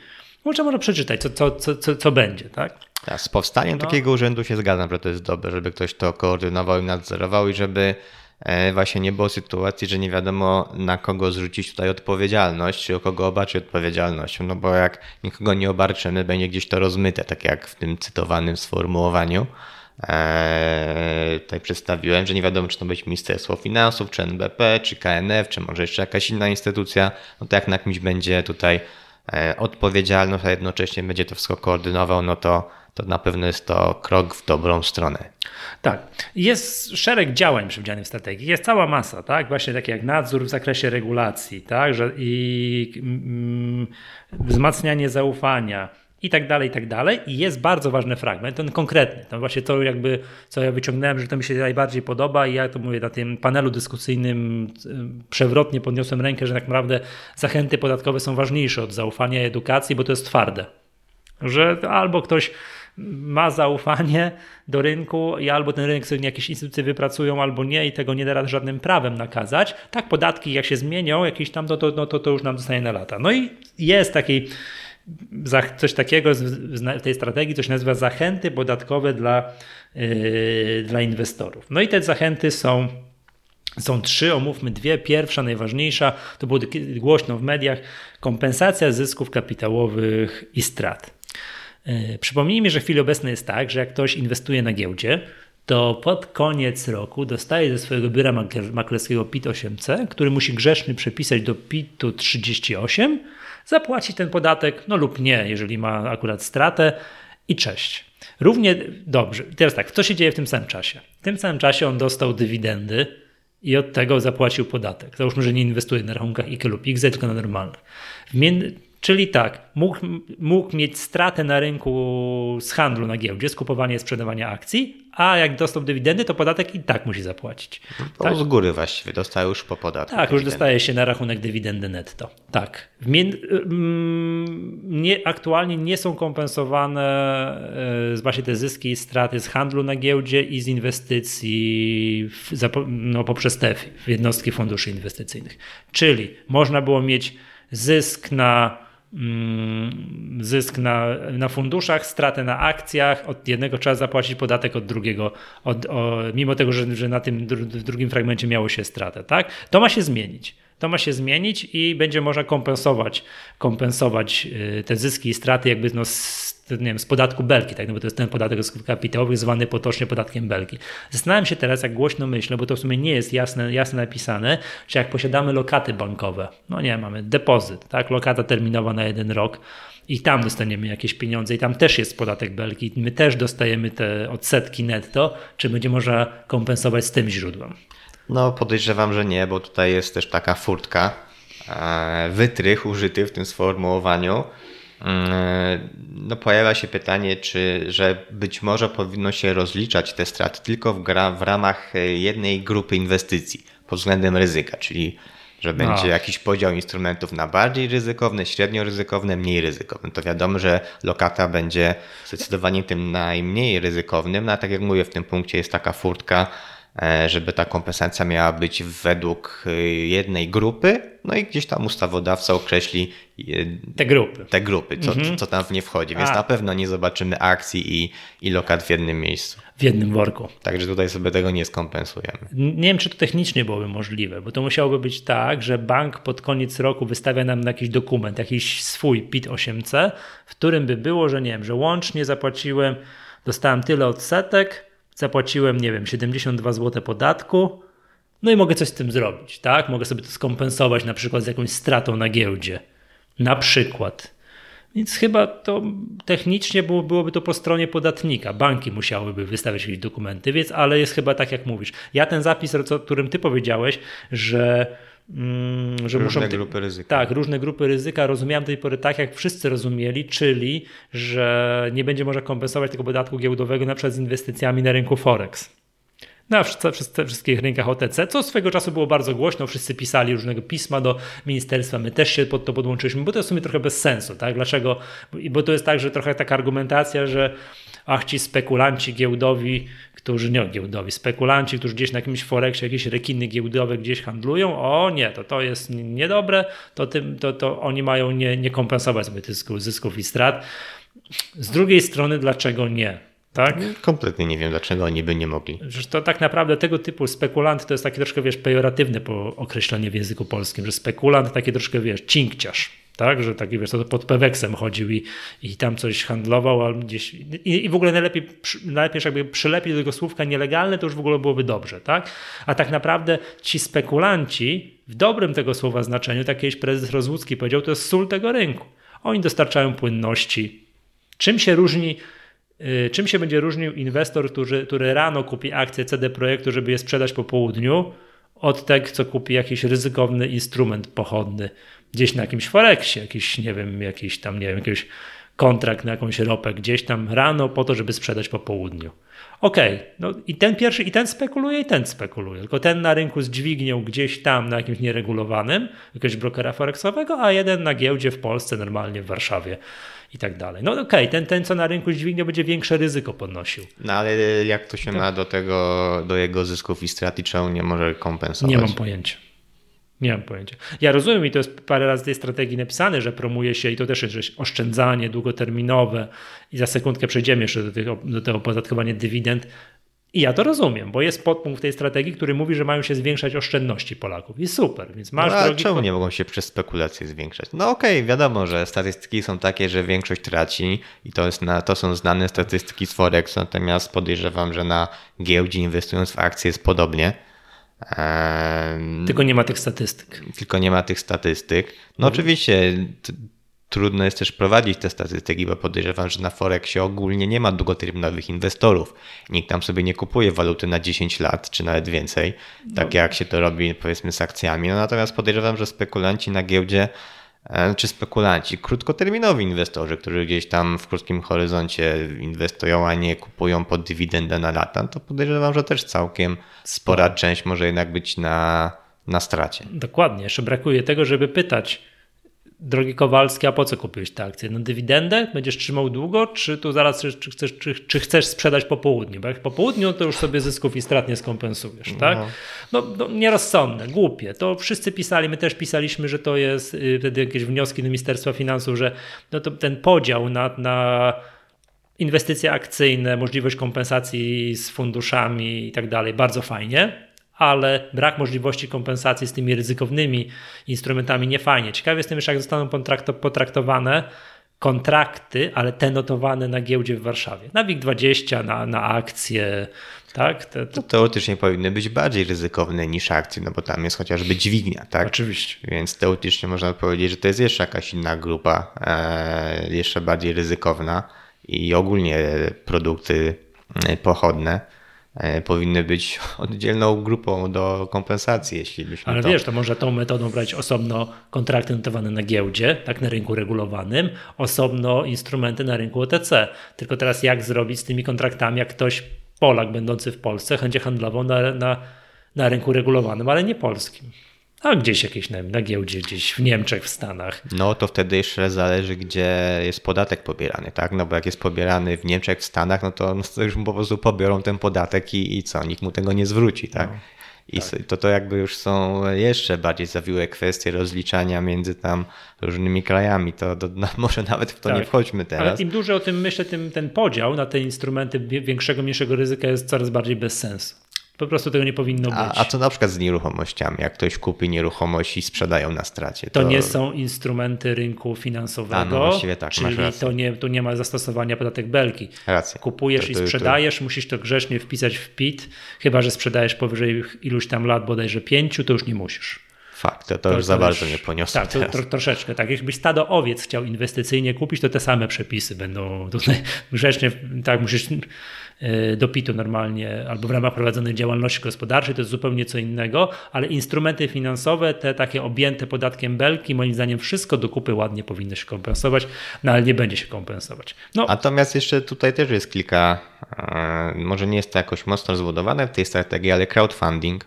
może może przeczytać, co, co, co, co, co będzie, tak? tak z powstaniem no. takiego urzędu się zgadzam, że to jest dobre, żeby ktoś to koordynował i nadzorował i żeby e, właśnie nie było sytuacji, że nie wiadomo na kogo zrzucić tutaj odpowiedzialność, czy o kogo obarczyć odpowiedzialnością, no bo jak nikogo nie obarczymy, będzie gdzieś to rozmyte, tak jak w tym cytowanym sformułowaniu. Eee, tutaj przedstawiłem, że nie wiadomo, czy to być Ministerstwo Finansów, czy NBP, czy KNF, czy może jeszcze jakaś inna instytucja. No to jak na kimś będzie tutaj e, odpowiedzialność, a jednocześnie będzie to wszystko koordynował, no to, to na pewno jest to krok w dobrą stronę. Tak. Jest szereg działań przewidzianych w strategii. Jest cała masa, tak? Właśnie takie jak nadzór w zakresie regulacji, tak? Że i mm, wzmacnianie zaufania, i tak dalej, i tak dalej. I jest bardzo ważny fragment, ten konkretny. To właśnie to jakby, co ja wyciągnąłem, że to mi się najbardziej podoba i ja to mówię na tym panelu dyskusyjnym y, przewrotnie podniosłem rękę, że tak naprawdę zachęty podatkowe są ważniejsze od zaufania i edukacji, bo to jest twarde. Że albo ktoś ma zaufanie do rynku i albo ten rynek sobie jakieś instytucje wypracują, albo nie i tego nie da rady żadnym prawem nakazać. Tak, podatki jak się zmienią, jakieś tam, no to, no to, to już nam zostanie na lata. No i jest taki coś takiego w tej strategii, coś nazywa zachęty podatkowe dla, yy, dla inwestorów. No i te zachęty są są trzy, omówmy dwie. Pierwsza, najważniejsza, to było głośno w mediach, kompensacja zysków kapitałowych i strat. Yy, przypomnijmy, że w chwili obecnej jest tak, że jak ktoś inwestuje na giełdzie, to pod koniec roku dostaje ze swojego biura maklerskiego PIT 8C, który musi grzeszny przepisać do PIT-u 38, zapłaci ten podatek, no lub nie, jeżeli ma akurat stratę i cześć. Równie dobrze. Teraz tak, co się dzieje w tym samym czasie? W tym samym czasie on dostał dywidendy i od tego zapłacił podatek. Załóżmy, że nie inwestuje na rachunkach IKE lub IGZE, tylko na normalnych. Czyli tak, mógł, mógł mieć stratę na rynku z handlu na giełdzie, skupowania i sprzedawania akcji, a jak dostał dywidendy, to podatek i tak musi zapłacić. Bo tak? z góry właściwie dostaje już po podatku. Tak, już dostaje się na rachunek dywidendy netto. Tak. Mm, nie, aktualnie nie są kompensowane e, właśnie te zyski i straty z handlu na giełdzie i z inwestycji w, no, poprzez te w jednostki funduszy inwestycyjnych. Czyli można było mieć zysk na zysk na, na funduszach, stratę na akcjach, od jednego trzeba zapłacić podatek, od drugiego, od, o, mimo tego, że, że na tym w drugim fragmencie miało się stratę. Tak? To ma się zmienić. To ma się zmienić i będzie można kompensować, kompensować y, te zyski i straty jakby no z, nie wiem, z podatku belki, tak? no bo to jest ten podatek od kapitałowych zwany potocznie podatkiem belki. Zastanawiam się teraz, jak głośno myślę, bo to w sumie nie jest jasne, jasne napisane, że jak posiadamy lokaty bankowe, no nie, mamy depozyt, tak, lokata terminowa na jeden rok, i tam dostaniemy jakieś pieniądze i tam też jest podatek belki, my też dostajemy te odsetki netto, czy będzie można kompensować z tym źródłem? No podejrzewam, że nie, bo tutaj jest też taka furtka, e, wytrych użyty w tym sformułowaniu. E, no pojawia się pytanie, czy że być może powinno się rozliczać te straty tylko w, gra, w ramach jednej grupy inwestycji pod względem ryzyka, czyli że będzie no. jakiś podział instrumentów na bardziej ryzykowne, średnio ryzykowne, mniej ryzykowne. To wiadomo, że lokata będzie zdecydowanie tym najmniej ryzykownym, no a tak jak mówię, w tym punkcie jest taka furtka, E, żeby ta kompensacja miała być według e, jednej grupy, no i gdzieś tam ustawodawca określi e, te grupy, te grupy co, mhm. co tam w nie wchodzi, więc A. na pewno nie zobaczymy akcji i, i lokat w jednym miejscu. W jednym worku. Także tutaj sobie tego nie skompensujemy. Nie wiem, czy to technicznie byłoby możliwe, bo to musiałoby być tak, że bank pod koniec roku wystawia nam jakiś dokument, jakiś swój PIT-8C, w którym by było, że nie wiem, że łącznie zapłaciłem, dostałem tyle odsetek, zapłaciłem, nie wiem, 72 zł podatku, no i mogę coś z tym zrobić, tak? Mogę sobie to skompensować na przykład z jakąś stratą na giełdzie. Na przykład. Więc chyba to technicznie było, byłoby to po stronie podatnika. Banki musiałyby wystawiać jakieś dokumenty, więc ale jest chyba tak, jak mówisz. Ja ten zapis, o którym ty powiedziałeś, że że różne muszą. grupy ryzyka. Tak, różne grupy ryzyka. Rozumiałem do tej pory tak, jak wszyscy rozumieli, czyli że nie będzie można kompensować tego podatku giełdowego na przykład z inwestycjami na rynku Forex. Na wszystkich rynkach OTC, co swego czasu było bardzo głośno, wszyscy pisali różnego pisma do ministerstwa, my też się pod to podłączyliśmy, bo to jest w sumie trochę bez sensu, tak? Dlaczego? Bo to jest tak, że trochę taka argumentacja, że ach ci spekulanci giełdowi, którzy nie giełdowi, spekulanci, którzy gdzieś na jakimś foreksie, jakieś rekiny giełdowe gdzieś handlują, o nie, to to jest niedobre, to, tym, to, to oni mają nie, nie kompensować sobie zysków, zysków i strat. Z drugiej strony, dlaczego nie? Tak? Kompletnie nie wiem, dlaczego oni by nie mogli. Że to tak naprawdę tego typu spekulant to jest takie troszkę, wiesz, pejoratywne po określenie w języku polskim, że spekulant takie troszkę, wiesz, cinkciarz tak, że taki wiesz, to pod Peweksem chodził i, i tam coś handlował, albo gdzieś i, i w ogóle najlepiej, najlepiej jakby przylepić do tego słówka nielegalne, to już w ogóle byłoby dobrze, tak? A tak naprawdę ci spekulanci, w dobrym tego słowa znaczeniu, tak kiedyś prezes Rozłucki powiedział, to jest sól tego rynku. Oni dostarczają płynności. Czym się różni Czym się będzie różnił inwestor, który, który rano kupi akcję CD Projektu, żeby je sprzedać po południu, od tego, co kupi jakiś ryzykowny instrument pochodny? gdzieś na jakimś Forexie, jakiś, nie wiem, jakiś tam, nie wiem, jakiś kontrakt na jakąś ropę gdzieś tam rano po to, żeby sprzedać po południu. Okej, okay, no i ten pierwszy, i ten spekuluje, i ten spekuluje, tylko ten na rynku z dźwignią gdzieś tam na jakimś nieregulowanym, jakiegoś brokera forexowego, a jeden na giełdzie w Polsce, normalnie w Warszawie i tak dalej. No okej, okay, ten, ten co na rynku z dźwignią będzie większe ryzyko podnosił. No ale jak to się to... ma do tego, do jego zysków i strat i czemu nie może kompensować? Nie mam pojęcia. Nie mam pojęcia. Ja rozumiem i to jest parę razy tej strategii napisane, że promuje się i to też jest oszczędzanie długoterminowe i za sekundkę przejdziemy jeszcze do tego, do tego opodatkowania dywidend. I ja to rozumiem, bo jest podpunkt w tej strategii, który mówi, że mają się zwiększać oszczędności Polaków. I super, więc masz no, a drogi... czemu nie mogą się przez spekulacje zwiększać? No okej, okay, wiadomo, że statystyki są takie, że większość traci i to, jest na, to są znane statystyki z Forex, natomiast podejrzewam, że na giełdzie inwestując w akcje jest podobnie. Tylko nie ma tych statystyk. Tylko nie ma tych statystyk. No mhm. oczywiście trudno jest też prowadzić te statystyki, bo podejrzewam, że na Forexie ogólnie nie ma długoterminowych inwestorów. Nikt tam sobie nie kupuje waluty na 10 lat, czy nawet więcej, tak no. jak się to robi powiedzmy z akcjami. No natomiast podejrzewam, że spekulanci na giełdzie E, czy spekulanci, krótkoterminowi inwestorzy, którzy gdzieś tam w krótkim horyzoncie inwestują, a nie kupują pod dywidendę na lata, to podejrzewam, że też całkiem spora część może jednak być na, na stracie. Dokładnie. Jeszcze brakuje tego, żeby pytać, Drogi Kowalski, a po co kupiłeś te akcje? No dywidendę? Będziesz trzymał długo, czy tu zaraz, czy, chcesz, czy, czy chcesz sprzedać po południu? Bo jak po południu, to już sobie zysków i strat nie skompensujesz, tak? No, no nierozsądne, głupie. To wszyscy pisali, my też pisaliśmy, że to jest y, wtedy jakieś wnioski do Ministerstwa Finansów, że no to ten podział na, na inwestycje akcyjne, możliwość kompensacji z funduszami i tak dalej, bardzo fajnie, ale brak możliwości kompensacji z tymi ryzykownymi instrumentami nie fajnie. Ciekawy jestem jeszcze, jak zostaną potraktowane kontrakty, ale te notowane na giełdzie w Warszawie. Na WIG20, na, na akcje, tak? Te, te... No, teoretycznie powinny być bardziej ryzykowne niż akcje, no bo tam jest chociażby dźwignia, tak? Oczywiście. Więc teoretycznie można powiedzieć, że to jest jeszcze jakaś inna grupa, e, jeszcze bardziej ryzykowna i ogólnie produkty e, pochodne powinny być oddzielną grupą do kompensacji, jeśli byśmy Ale to... wiesz, to może tą metodą brać osobno kontrakty notowane na giełdzie, tak na rynku regulowanym, osobno instrumenty na rynku OTC. Tylko teraz jak zrobić z tymi kontraktami, jak ktoś, Polak będący w Polsce, chęci handlową na, na, na rynku regulowanym, ale nie polskim. A gdzieś jakieś na, na giełdzie, gdzieś w Niemczech, w Stanach. No to wtedy jeszcze zależy, gdzie jest podatek pobierany, tak? No bo jak jest pobierany w Niemczech, w Stanach, no to, no to już po prostu pobiorą ten podatek i, i co? Nikt mu tego nie zwróci, tak? No. I tak. to, to jakby już są jeszcze bardziej zawiłe kwestie rozliczania między tam różnymi krajami. To, to no, może nawet w to tak. nie wchodźmy teraz. Ale im dłużej o tym myślę, tym ten podział na te instrumenty większego, mniejszego ryzyka jest coraz bardziej bez sensu. Po prostu tego nie powinno być. A, a co na przykład z nieruchomościami? Jak ktoś kupi nieruchomość i sprzedają na stracie? To, to nie są instrumenty rynku finansowego. A no właściwie tak, czyli to nie, tu nie ma zastosowania podatek belki. Racja. Kupujesz to, to, i sprzedajesz, musisz to grzecznie wpisać w PIT, chyba że sprzedajesz powyżej iluś tam lat, bodajże pięciu, to już nie musisz. Fakt, to, to, już za bardzo nie poniosło. Tak, to, troszeczkę. Tak, jakbyś stado owiec chciał inwestycyjnie kupić, to te same przepisy będą tutaj grzecznie, tak, musisz do PIT-u normalnie albo w ramach prowadzonej działalności gospodarczej, to jest zupełnie co innego, ale instrumenty finansowe, te takie objęte podatkiem belki, moim zdaniem wszystko do kupy ładnie powinno się kompensować, no ale nie będzie się kompensować. No. Natomiast jeszcze tutaj też jest kilka, e, może nie jest to jakoś mocno zbudowane w tej strategii, ale crowdfunding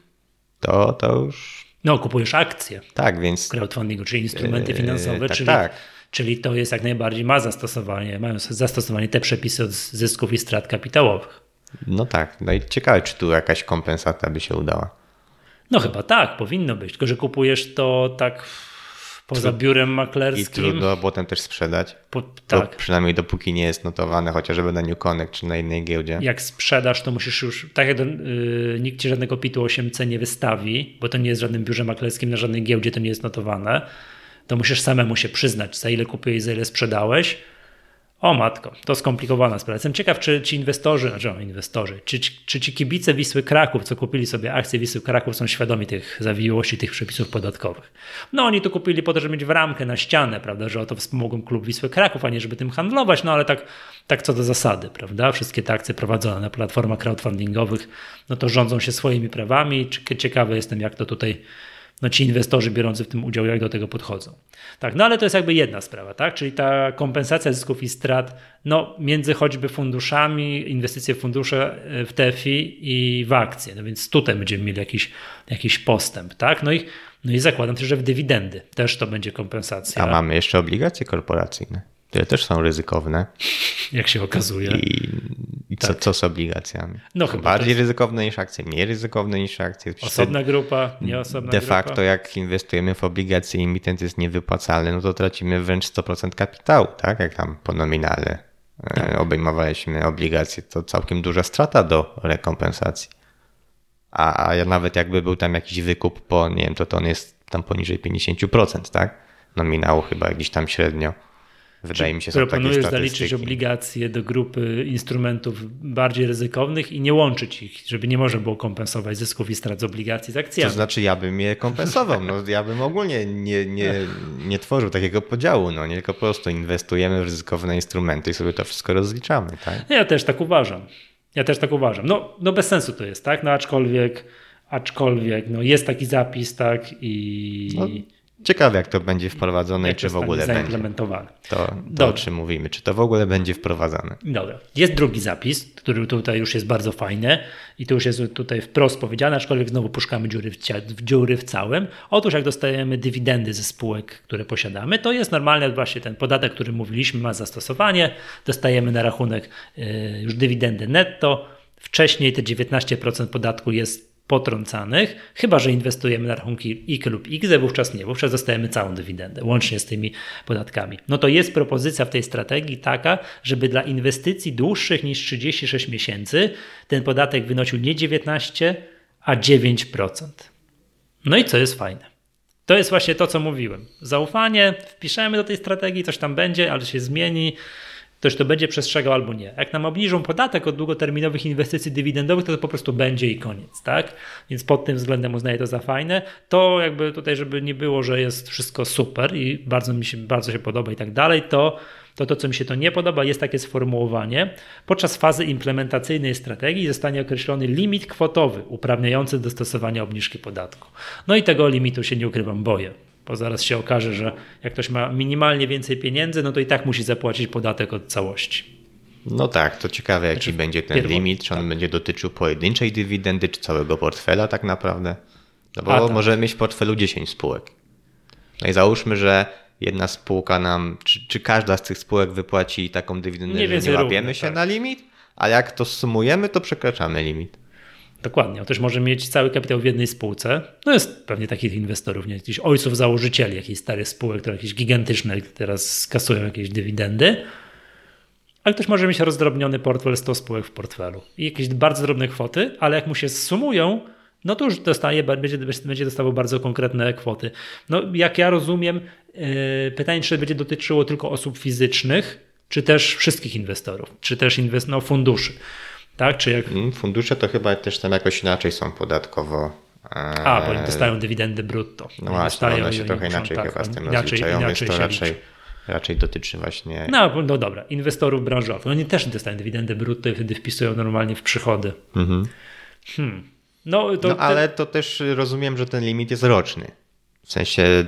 to, to już... No, kupujesz akcje. Tak, więc... Crowdfundingu, czyli instrumenty finansowe, yy, tak, czyli... Tak Czyli to jest jak najbardziej ma zastosowanie, mają zastosowanie te przepisy od zysków i strat kapitałowych. No tak, no i ciekawe, czy tu jakaś kompensata by się udała. No chyba tak, powinno być, tylko że kupujesz to tak poza biurem maklerskim. I trudno potem też sprzedać. Po, tak. przynajmniej dopóki nie jest notowane, chociażby na New Connect czy na innej giełdzie. Jak sprzedasz, to musisz już, tak jak yy, nikt ci żadnego PIT-u 8C nie wystawi, bo to nie jest w żadnym biurze maklerskim, na żadnej giełdzie to nie jest notowane to musisz samemu się przyznać, za ile kupiłeś, za ile sprzedałeś. O matko, to skomplikowana sprawa. Jestem ciekaw, czy ci inwestorzy, znaczy inwestorzy, czy, czy ci kibice Wisły Kraków, co kupili sobie akcje Wisły Kraków, są świadomi tych zawiłości, tych przepisów podatkowych. No oni to kupili po to, żeby mieć w ramkę na ścianę, prawda, że oto wspomogą klub Wisły Kraków, a nie żeby tym handlować, no ale tak, tak co do zasady, prawda. Wszystkie te akcje prowadzone na platformach crowdfundingowych, no to rządzą się swoimi prawami. Ciekawy jestem, jak to tutaj no ci inwestorzy biorący w tym udział, jak do tego podchodzą. Tak, no ale to jest jakby jedna sprawa, tak? Czyli ta kompensacja zysków i strat, no między choćby funduszami, inwestycje w fundusze e, w TFI i w akcje. No więc tutaj będziemy mieli jakiś, jakiś postęp, tak? No i, no i zakładam też, że w dywidendy też to będzie kompensacja. A mamy jeszcze obligacje korporacyjne, które też są ryzykowne. Jak się okazuje. I I co, Tak. co z obligacjami? No chyba bardziej jest- ryzykowne niż akcje, mniej ryzykowne niż akcje. Przecież Osobna grupa, nie osobna De grupa. facto, jak inwestujemy w obligacje i emitent jest niewypłacalny, no to tracimy wręcz 100% kapitału, tak? Jak tam po nominale e, obejmowaliśmy obligacje, to całkiem duża strata do rekompensacji. A, a ja nawet jakby był tam jakiś wykup po, nie wiem, to, to on jest tam poniżej 50%, tak? Nominału chyba gdzieś tam średnio. Wydaje mi się, są takie Proponujesz statystyki. zaliczyć obligacje do grupy instrumentów bardziej ryzykownych i nie łączyć ich, żeby nie można było kompensować zysków i strat z obligacji z To akcjami. znaczy ja bym je kompensował, no ja bym ogólnie nie, nie, nie tworzył takiego podziału, no nie tylko po prostu inwestujemy w ryzykowne instrumenty i sobie to wszystko rozliczamy, tak? Ja też tak uważam. Ja też tak uważam. No, no bez sensu to jest, tak? No aczkolwiek, aczkolwiek, no jest taki zapis, tak? I No, Ciekawe jak to będzie wprowadzone i czy w ogóle będzie. zaimplementowane. To, to o czym mówimy, czy to w ogóle będzie wprowadzane. Dobra. Jest drugi zapis, który tutaj już jest bardzo fajny i to już jest tutaj wprost powiedziane, aczkolwiek znowu puszkamy dziury w, w dziury w całym. Otóż jak dostajemy dywidendy ze spółek, które posiadamy, to jest normalny właśnie ten podatek, który mówiliśmy, ma zastosowanie. Dostajemy na rachunek y, już dywidendy netto. Wcześniej te 19% podatku jest potrącanych, chyba że inwestujemy na rachunki IK lub IGZE, wówczas nie, wówczas dostajemy całą dywidendę, łącznie z tymi podatkami. No to jest propozycja w tej strategii taka, żeby dla inwestycji dłuższych niż 36 miesięcy ten podatek wynosił nie 19, a 9%. No i co jest fajne? To jest właśnie to, co mówiłem. Zaufanie, wpiszemy do tej strategii, coś tam będzie, ale się zmieni. Ktoś to będzie przestrzegał albo nie. Jak nam obniżą podatek od długoterminowych inwestycji dywidendowych, to to po prostu będzie i koniec, tak? Więc pod tym względem uznaję to za fajne. To jakby tutaj, żeby nie było, że jest wszystko super i bardzo mi się, bardzo się podoba i tak dalej, to to to, co mi się to nie podoba, jest takie sformułowanie. Podczas fazy implementacyjnej strategii zostanie określony limit kwotowy uprawniający do stosowania obniżki podatku. No i tego limitu się nie ukrywam, boję. Bo zaraz się okaże, że jak ktoś ma minimalnie więcej pieniędzy, no to i tak musi zapłacić podatek od całości. No tak, to ciekawe jaki będzie ten pierwotny, limit, czy on będzie dotyczył pojedynczej dywidendy, czy całego portfela tak naprawdę. No bo tak. możemy mieć w portfelu 10 spółek. No i załóżmy, że jedna spółka nam, czy, czy każda z tych spółek wypłaci taką dywidendę, Mniej że nie łapiemy równo, się tak. na limit, a jak to sumujemy, to przekraczamy limit. Dokładnie. On też może mieć cały kapitał w jednej spółce. No jest pewnie takich inwestorów, nie? Jakichś ojców założycieli jakichś starych spółek, które jakieś gigantyczne teraz skasują jakieś dywidendy. Ale ktoś może mieć rozdrobniony portfel 100 spółek w portfelu i jakieś bardzo drobne kwoty, ale jak mu się sumują, no to już dostaje, będzie, będzie dostawał bardzo konkretne kwoty. No jak ja rozumiem, yy, pytanie, czy będzie dotyczyło tylko osób fizycznych, czy też wszystkich inwestorów, czy też inwest- no, funduszy. Tak? Czy jak Mm, Fundusze to chyba też tam jakoś inaczej są podatkowo. e, A, bo oni dostają dywidendy brutto. No właśnie, dostają one się trochę muszą, inaczej tak, chyba z tym inaczej, rozliczają, więc inaczej to się raczej, raczej dotyczy właśnie... No, no dobra, inwestorów branżowych. Oni też dostają dywidendy brutto i wtedy wpisują normalnie w przychody. Mhm. Hmm. No, to, No ale to też rozumiem, że ten limit jest roczny. W sensie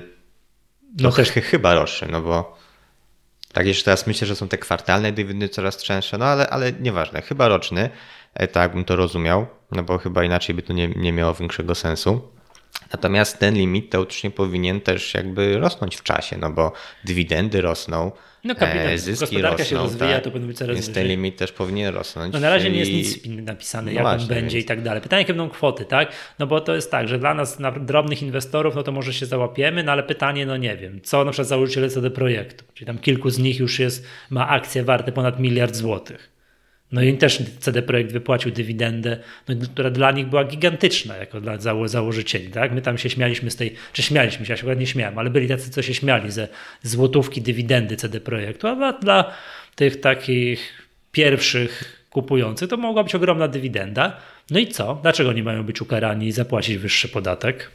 No to też- ch- chyba roczny, no bo tak jeszcze teraz myślę, że są te kwartalne dywidendy coraz częstsze, no ale, ale nieważne, chyba roczny, e, tak bym to rozumiał, no bo chyba inaczej by to nie, nie miało większego sensu. Natomiast ten limit teoretycznie powinien też jakby rosnąć w czasie, no bo dywidendy rosną, No, kapitan, e, zyski gospodarka rosną, się rozwija, tak, to powinno być coraz więc ten limit też powinien rosnąć. No na razie nie jest nic napisane, No jak on właśnie, będzie więc- i tak dalej. Pytanie, jakie będą kwoty, tak? No bo to jest tak, że dla nas, na drobnych inwestorów, no to może się załapiemy, no ale pytanie, no nie wiem, co na przykład założyciele CD Projektu, czyli tam kilku z nich już jest, ma akcje warte ponad miliard złotych. No i też CD Projekt wypłacił dywidendę, no, która dla nich była gigantyczna, jako dla zało- założycieli. Tak? My tam się śmialiśmy z tej, czy śmialiśmy się, ja się akurat nie śmiałem, ale byli tacy, co się śmiali ze złotówki dywidendy CD Projektu, a dla- tych takich pierwszych kupujących to mogła być ogromna dywidenda. No i co? Dlaczego nie mają być ukarani i zapłacić wyższy podatek?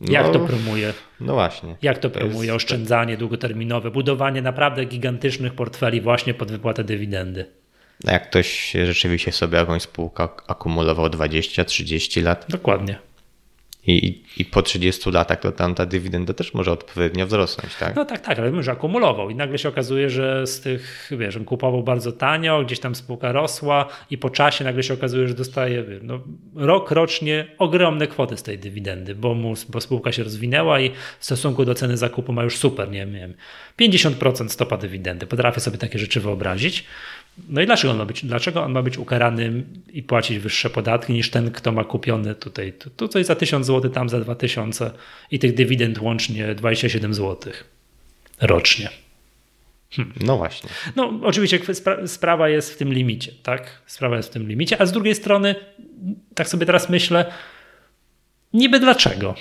Jak No, to promuje? No właśnie. Jak to jest- promuje oszczędzanie długoterminowe, budowanie naprawdę gigantycznych portfeli właśnie pod wypłatę dywidendy? Jak ktoś rzeczywiście sobie jakąś spółkę ak- akumulował 20-30 lat Dokładnie. i, i, po 30 latach, to tam ta dywidenda też może odpowiednio wzrosnąć, tak? No tak, tak, ale już akumulował i nagle się okazuje, że z tych, wiesz, on kupował bardzo tanio, gdzieś tam spółka rosła i po czasie nagle się okazuje, że dostaje no, rok rocznie ogromne kwoty z tej dywidendy, bo, mu, bo spółka się rozwinęła i w stosunku do ceny zakupu ma już super, nie wiem, 50% stopa dywidendy. Potrafię sobie takie rzeczy wyobrazić. No i dlaczego on ma być, dlaczego on ma być ukarany i płacić wyższe podatki niż ten, kto ma kupiony tutaj, tu, tu coś za 1000 zł, tam za 2000 i tych dywidend łącznie 27 zł rocznie. Hmm. No właśnie. No oczywiście sprawa jest w tym limicie, tak? Sprawa jest w tym limicie, a z drugiej strony, tak sobie teraz myślę, niby dlaczego?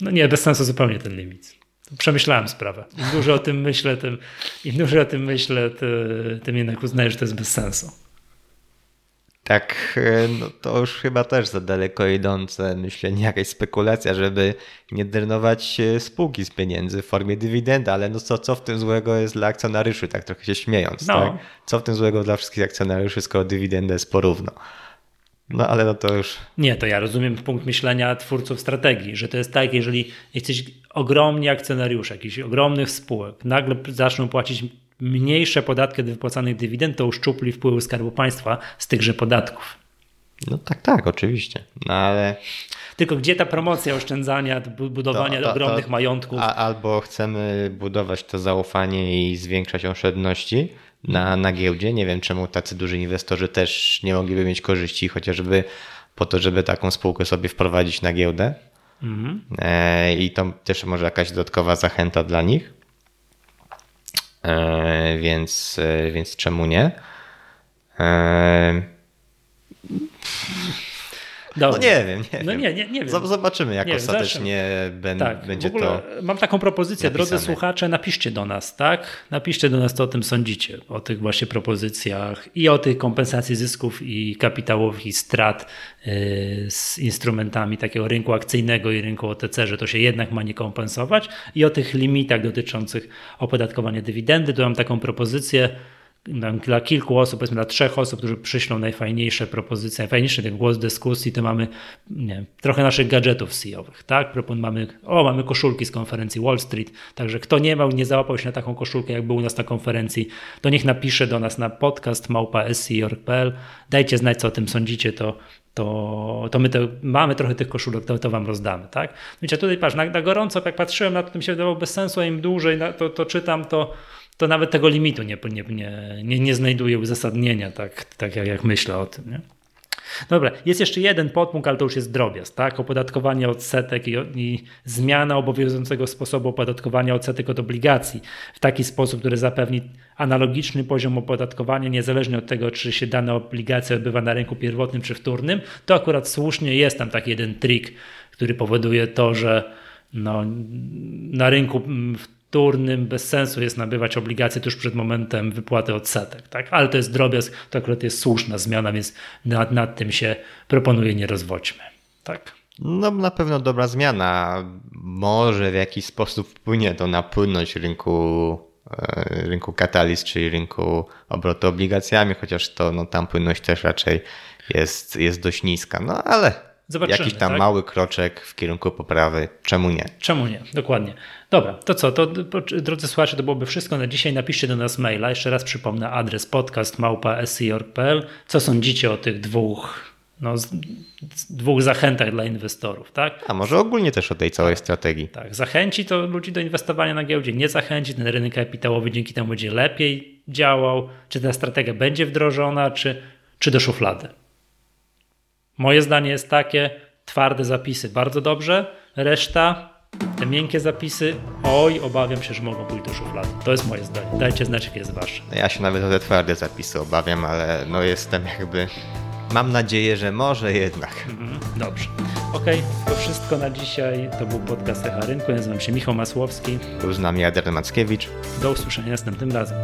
No nie, bez sensu zupełnie ten limit. Przemyślałem sprawę. Im dłużej o tym myślę, tym, im dłużej o tym myślę, tym, jednak uznaję, że to jest bez sensu. Tak, e, no to już chyba też za daleko idące myślenie, jakaś spekulacja, żeby nie drenować e, spółki z pieniędzy w formie dywidendy, ale no co, co w tym złego jest dla akcjonariuszy, tak trochę się śmiejąc, no. tak? Co w tym złego dla wszystkich akcjonariuszy, skoro dywidenda jest porówno? No ale no to już. Nie, to ja rozumiem punkt myślenia twórców strategii, że to jest tak, jeżeli jesteś ogromni akcjonariusze jakichś ogromnych spółek, nagle zaczną płacić mniejsze podatki od wypłacanych dywidend, to uszczupli wpływy Skarbu Państwa z tychże podatków. No tak, tak, oczywiście. No ale. Tylko gdzie ta promocja oszczędzania, budowania to, to, ogromnych to, majątków? A, albo chcemy budować to zaufanie i zwiększać oszczędności, na, na giełdzie. Nie wiem, czemu tacy duży inwestorzy też nie mogliby mieć korzyści, chociażby po to, żeby taką spółkę sobie wprowadzić na giełdę. Mhm. E, I to też może jakaś dodatkowa zachęta dla nich. E, więc, e, więc czemu nie? Dobra. No nie wiem, nie no wiem. Nie, nie, nie wiem. Zobaczymy, jak nie ostatecznie ben, tak, będzie to. Mam taką propozycję, napisane. drodzy słuchacze, napiszcie do nas, tak? Napiszcie do nas, co o tym sądzicie, o tych właśnie propozycjach i o tych kompensacji zysków i kapitałowych i strat yy, z instrumentami takiego rynku akcyjnego i rynku OTC, że to się jednak ma nie kompensować i o tych limitach dotyczących opodatkowania dywidendy. Tu mam taką propozycję dla kilku osób, powiedzmy dla trzech osób, którzy przyślą najfajniejsze propozycje, najfajniejszy ten głos dyskusji, to mamy trochę naszych gadżetów CEO-owych, tak? Mamy, o, mamy koszulki z konferencji Wall Street, także kto nie miał, nie załapał się na taką koszulkę, jak był u nas na konferencji, to niech napisze do nas na podcast małpa.sc.org.pl, dajcie znać, co o tym sądzicie, to to, to my te, mamy trochę tych koszulek, to, to wam rozdamy, tak? Wiecie, tutaj patrz, na, na gorąco, jak patrzyłem na to, to mi się wydawało bez sensu, a im dłużej na, to, to czytam, to to nawet tego limitu nie, nie, nie, nie znajduje uzasadnienia, tak, tak jak, jak myślę o tym. Nie? Dobra, jest jeszcze jeden podpunkt, ale to już jest drobiazg, tak? Opodatkowanie odsetek i, i, zmiana obowiązującego sposobu opodatkowania odsetek od obligacji w taki sposób, który zapewni analogiczny poziom opodatkowania, niezależnie od tego, czy się dana obligacja odbywa na rynku pierwotnym czy wtórnym. To akurat słusznie jest tam taki jeden trik, który powoduje to, że no, na rynku wtórnym bez sensu jest nabywać obligacje tuż przed momentem wypłaty odsetek. Tak? Ale to jest drobiazg, to akurat jest słuszna zmiana, więc nad, nad tym się proponuje nie rozwodźmy. Tak. No na pewno dobra zmiana. Może w jakiś sposób wpłynie to na płynność rynku, e, rynku kataliz, czyli rynku obrotu obligacjami, chociaż to no, tam płynność też raczej jest, jest dość niska. No ale Zobaczymy, Jakiś tam tak? mały kroczek w kierunku poprawy. Czemu nie? Czemu nie? Dokładnie. Dobra, to co? To, drodzy słuchacze, to byłoby wszystko na dzisiaj. Napiszcie do nas maila. Jeszcze raz przypomnę adres podcast małpa.sc.org.pl. Co sądzicie o tych dwóch, no, dwóch zachętach dla inwestorów, tak? A może ogólnie też o tej całej strategii. Tak, zachęci to ludzi do inwestowania na giełdzie, nie zachęci. Ten rynek kapitałowy dzięki temu będzie lepiej działał. Czy ta strategia będzie wdrożona, czy, czy do szuflady? Moje zdanie jest takie, twarde zapisy bardzo dobrze, reszta, te miękkie zapisy, oj, obawiam się, że mogą pójść do szuflady. To jest moje zdanie. Dajcie znać, jakie jest wasze. Ja się nawet o te twarde zapisy obawiam, ale no jestem jakby... Mam nadzieję, że może jednak. Mhm, dobrze. Okej, okay, to wszystko na dzisiaj. To był podcast Echa Rynku. Ja nazywam się Michał Masłowski. Był z nami Adrian Mackiewicz. Do usłyszenia następnym razem.